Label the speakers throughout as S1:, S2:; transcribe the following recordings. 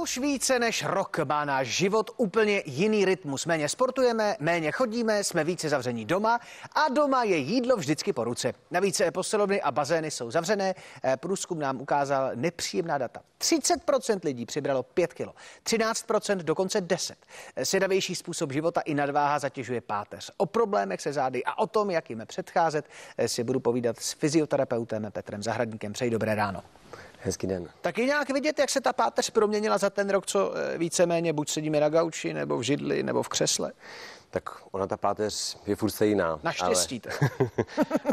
S1: Už více než rok má náš život úplně jiný rytmus. Méně sportujeme, méně chodíme, jsme více zavření doma a doma je jídlo vždycky po ruce. Navíc posilovny a bazény jsou zavřené. Eh, Průzkum nám ukázal nepříjemná data. 30% lidí přibralo 5 kilo, 13% dokonce 10. Eh, Sedavější způsob života i nadváha zatěžuje páteř. O problémech se zády a o tom, jak jim předcházet, eh, si budu povídat s fyzioterapeutem Petrem Zahradníkem. Přeji dobré ráno.
S2: Hezký den.
S1: Tak nějak vidět, jak se ta páteř proměnila za ten rok, co eh, víceméně buď sedíme na gauči, nebo v židli, nebo v křesle.
S2: Tak ona ta páteř je furt stejná.
S1: Naštěstí
S2: Ale,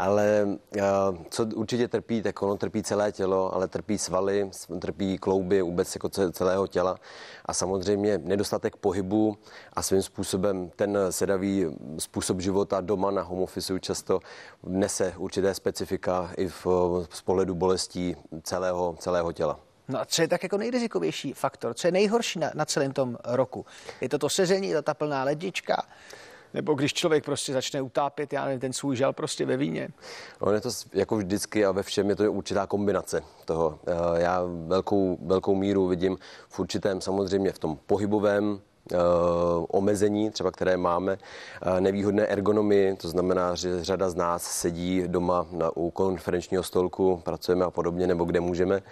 S2: ale uh, co určitě trpí, tak ono trpí celé tělo, ale trpí svaly, trpí klouby vůbec jako celého těla. A samozřejmě nedostatek pohybu a svým způsobem ten sedavý způsob života doma na home office často nese určité specifika i v, z pohledu bolestí celého, celého těla.
S1: No a co je tak jako nejrizikovější faktor? Co je nejhorší na, na celém tom roku? Je to to sezení, to ta plná lednička? Nebo když člověk prostě začne utápět, já nevím, ten svůj žel prostě ve víně.
S2: On je to jako vždycky a ve všem je to určitá kombinace toho. Eh, já velkou, velkou míru vidím v určitém samozřejmě v tom pohybovém, omezení, třeba které máme, uh, nevýhodné ergonomii, to znamená, že řada z nás sedí doma na, u konferenčního stolku, pracujeme a podobně, nebo kde můžeme.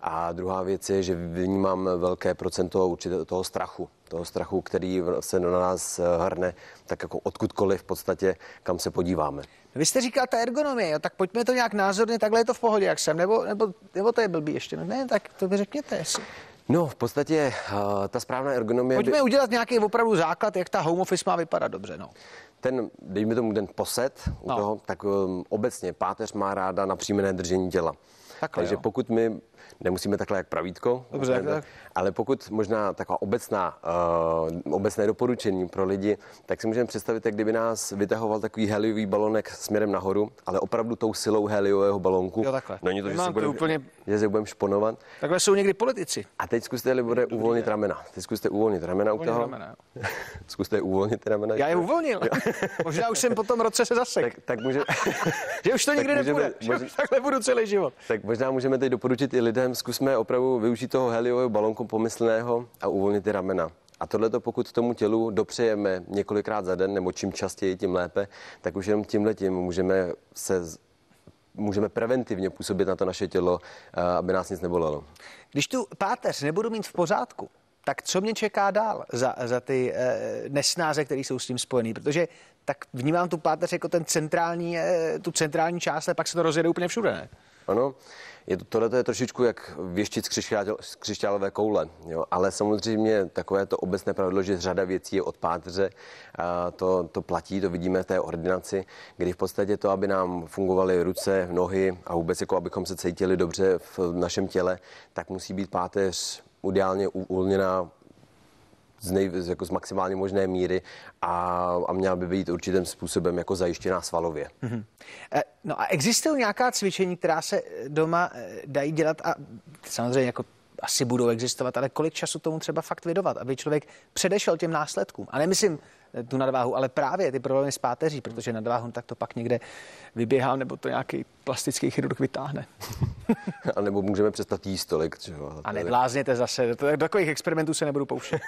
S2: A druhá věc je, že vnímám velké procento určitě toho strachu. Toho strachu, který se na nás hrne, tak jako odkudkoliv v podstatě, kam se podíváme.
S1: Vy jste říkal ta ergonomie, jo, tak pojďme to nějak názorně, takhle je to v pohodě, jak jsem, nebo, nebo, nebo to je blbý ještě, no, ne, tak to vy řekněte, jestli.
S2: No, v podstatě uh, ta správná ergonomie...
S1: Pojďme by... udělat nějaký opravdu základ, jak ta home office má vypadat dobře, no.
S2: Ten, dejme tomu ten poset u no. toho, tak um, obecně páteř má ráda napřímené držení těla. Takhle, Takže jo. pokud my nemusíme takhle jak pravítko,
S1: Dobře, tak, tak.
S2: ale pokud možná taková obecná, uh, obecné doporučení pro lidi, tak si můžeme představit, jak kdyby nás vytahoval takový heliový balonek směrem nahoru, ale opravdu tou silou heliového balonku.
S1: Jo, takhle.
S2: Není to, že se budeme, úplně... že budeme šponovat.
S1: Takhle jsou někdy politici.
S2: A teď zkuste, bude uvolnit ramena. Teď zkuste uvolnit ramena
S1: uvolnit
S2: u toho.
S1: Ramena,
S2: zkuste uvolnit ramena.
S1: Já je uvolnil. Možná už jsem po tom roce se zase.
S2: Tak, tak může...
S1: že už to nikdy nebude. Můžeme... Že už takhle budu celý život.
S2: Tak možná můžeme teď doporučit i lidem, zkusme opravdu využít toho heliového balonku pomyslného a uvolnit ty ramena. A tohle to, pokud tomu tělu dopřejeme několikrát za den, nebo čím častěji, tím lépe, tak už jenom tímhle tím můžeme se můžeme preventivně působit na to naše tělo, eh, aby nás nic nebolelo.
S1: Když tu páteř nebudu mít v pořádku, tak co mě čeká dál za, za ty e, nesnáze, které jsou s tím spojené? Protože tak vnímám tu páteř jako ten centrální, e, tu centrální část, ale pak se to rozjede úplně všude, ne?
S2: Ano, je to, tohle je trošičku jak věštit z, křišťál, z křišťálové koule, jo? ale samozřejmě takové to obecné pravidlo, že řada věcí je od pátře, a to, to platí, to vidíme v té ordinaci, kdy v podstatě to, aby nám fungovaly ruce, nohy a vůbec jako abychom se cítili dobře v našem těle, tak musí být páteř ideálně uvolněná z, nej, jako z maximálně možné míry a, a měla by být určitým způsobem jako zajištěná svalově. Mm-hmm.
S1: No a existují nějaká cvičení, která se doma eh, dají dělat a samozřejmě jako asi budou existovat, ale kolik času tomu třeba fakt vydovat, aby člověk předešel těm následkům. A nemyslím tu nadváhu, ale právě ty problémy s páteří, protože nadváhu tak to pak někde vyběhá, nebo to nějaký plastický chirurg vytáhne.
S2: a nebo můžeme přestat jíst tolik.
S1: Třeba. A neblázněte zase, do takových experimentů se nebudu pouštět.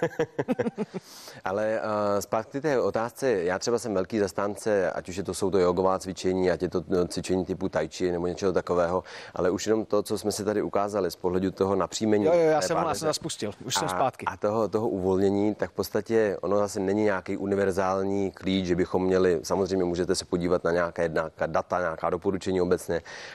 S2: ale uh, zpátky té otázce, já třeba jsem velký zastánce, ať už je to jsou to jogová cvičení, ať je to no, cvičení typu tai chi nebo něčeho takového, ale už jenom to, co jsme si tady ukázali z pohledu toho napříjmení.
S1: Jo, jo, já jsem, jsem zaspustil, už a, jsem zpátky.
S2: A toho, toho uvolnění, tak v podstatě ono zase není nějaký univerzální klíč, že bychom měli, samozřejmě můžete se podívat na nějaké, nějaká data, nějaká doporučení obecně,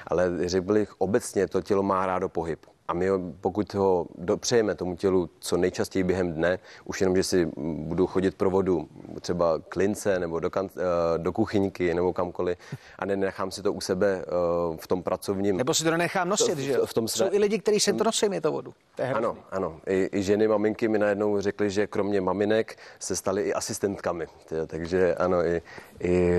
S2: ale řekl bych obecně to tělo má rádo pohyb. A my, pokud ho dopřejeme tomu tělu co nejčastěji během dne, už jenom, že si budu chodit pro vodu, třeba klince nebo do, kan, eh, do kuchyňky nebo kamkoliv a nenechám si to u sebe eh, v tom pracovním...
S1: Nebo si to nenechám nosit, to, že jo? V tom své... Jsou i lidi, kteří se to nosí, je to vodu. To je
S2: ano, ano. I, I ženy, maminky mi najednou řekly, že kromě maminek se staly i asistentkami. Takže ano, i, i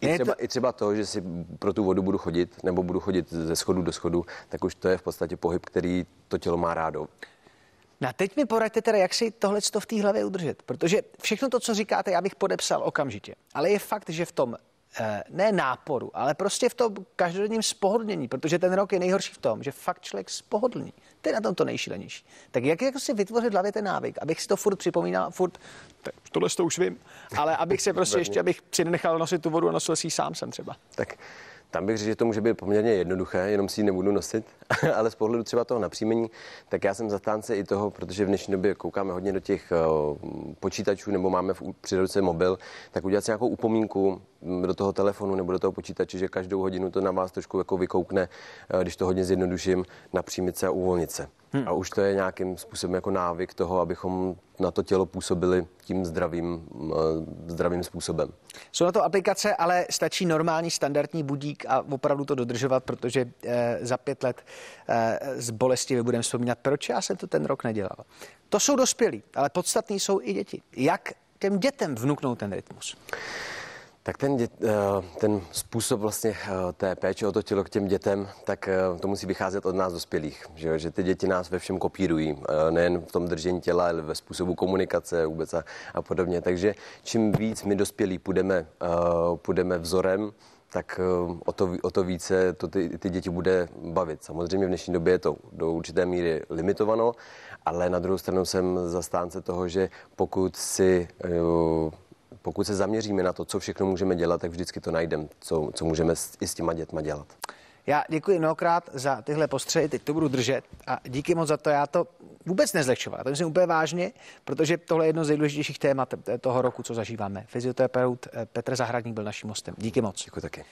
S2: i třeba, to... I třeba to, že si pro tu vodu budu chodit, nebo budu chodit ze schodu do schodu, tak už to je v podstatě pohyb, který to tělo má rádo.
S1: No a teď mi poraďte teda, jak si tohle v té hlavě udržet, protože všechno to, co říkáte, já bych podepsal okamžitě. Ale je fakt, že v tom ne náporu, ale prostě v tom každodenním spohodlnění, protože ten rok je nejhorší v tom, že fakt člověk spohodlní. To je na tom to nejšílenější. Tak jak jako si vytvořit v hlavě ten návyk, abych si to furt připomínal, furt, tak tohle to už vím, ale abych se prostě ještě, abych si nenechal nosit tu vodu a nosil si ji sám jsem třeba.
S2: Tak tam bych řekl, že to může být poměrně jednoduché, jenom si ji nebudu nosit, ale z pohledu třeba toho napříjmení, tak já jsem zastánce i toho, protože v dnešní době koukáme hodně do těch uh, počítačů nebo máme v přírodce mobil, tak udělat si nějakou upomínku do toho telefonu nebo do toho počítače, že každou hodinu to na vás trošku jako vykoukne, uh, když to hodně zjednoduším, napřímit se a uvolnit se. Hmm. A už to je nějakým způsobem jako návyk toho, abychom na to tělo působili tím zdravým, zdravým způsobem.
S1: Jsou na to aplikace, ale stačí normální standardní budík a opravdu to dodržovat, protože eh, za pět let eh, z bolesti budeme vzpomínat, proč já jsem to ten rok nedělal. To jsou dospělí, ale podstatní jsou i děti. Jak těm dětem vnuknout ten rytmus?
S2: Tak ten, dět, eh, ten způsob vlastně eh, té péče o to tělo k těm dětem, tak eh, to musí vycházet od nás dospělých, že, že ty děti nás ve všem kopírují, nejen v tom držení těla, ale ve způsobu komunikace vůbec a, a podobně. Takže čím víc my dospělí půjdeme, půjdeme vzorem, tak o to, o to více to ty, ty děti bude bavit. Samozřejmě v dnešní době je to do určité míry limitováno, ale na druhou stranu jsem zastánce toho, že pokud si pokud se zaměříme na to, co všechno můžeme dělat, tak vždycky to najdeme, co, co můžeme i s těma dětma dělat.
S1: Já děkuji mnohokrát za tyhle postřehy, teď to budu držet a díky moc za to. Já to vůbec nezlehčoval, to myslím úplně vážně, protože tohle je jedno z nejdůležitějších témat toho roku, co zažíváme. Fyzioterapeut eh, Petr Zahradník byl naším hostem. Díky moc.
S2: Děkuji taky.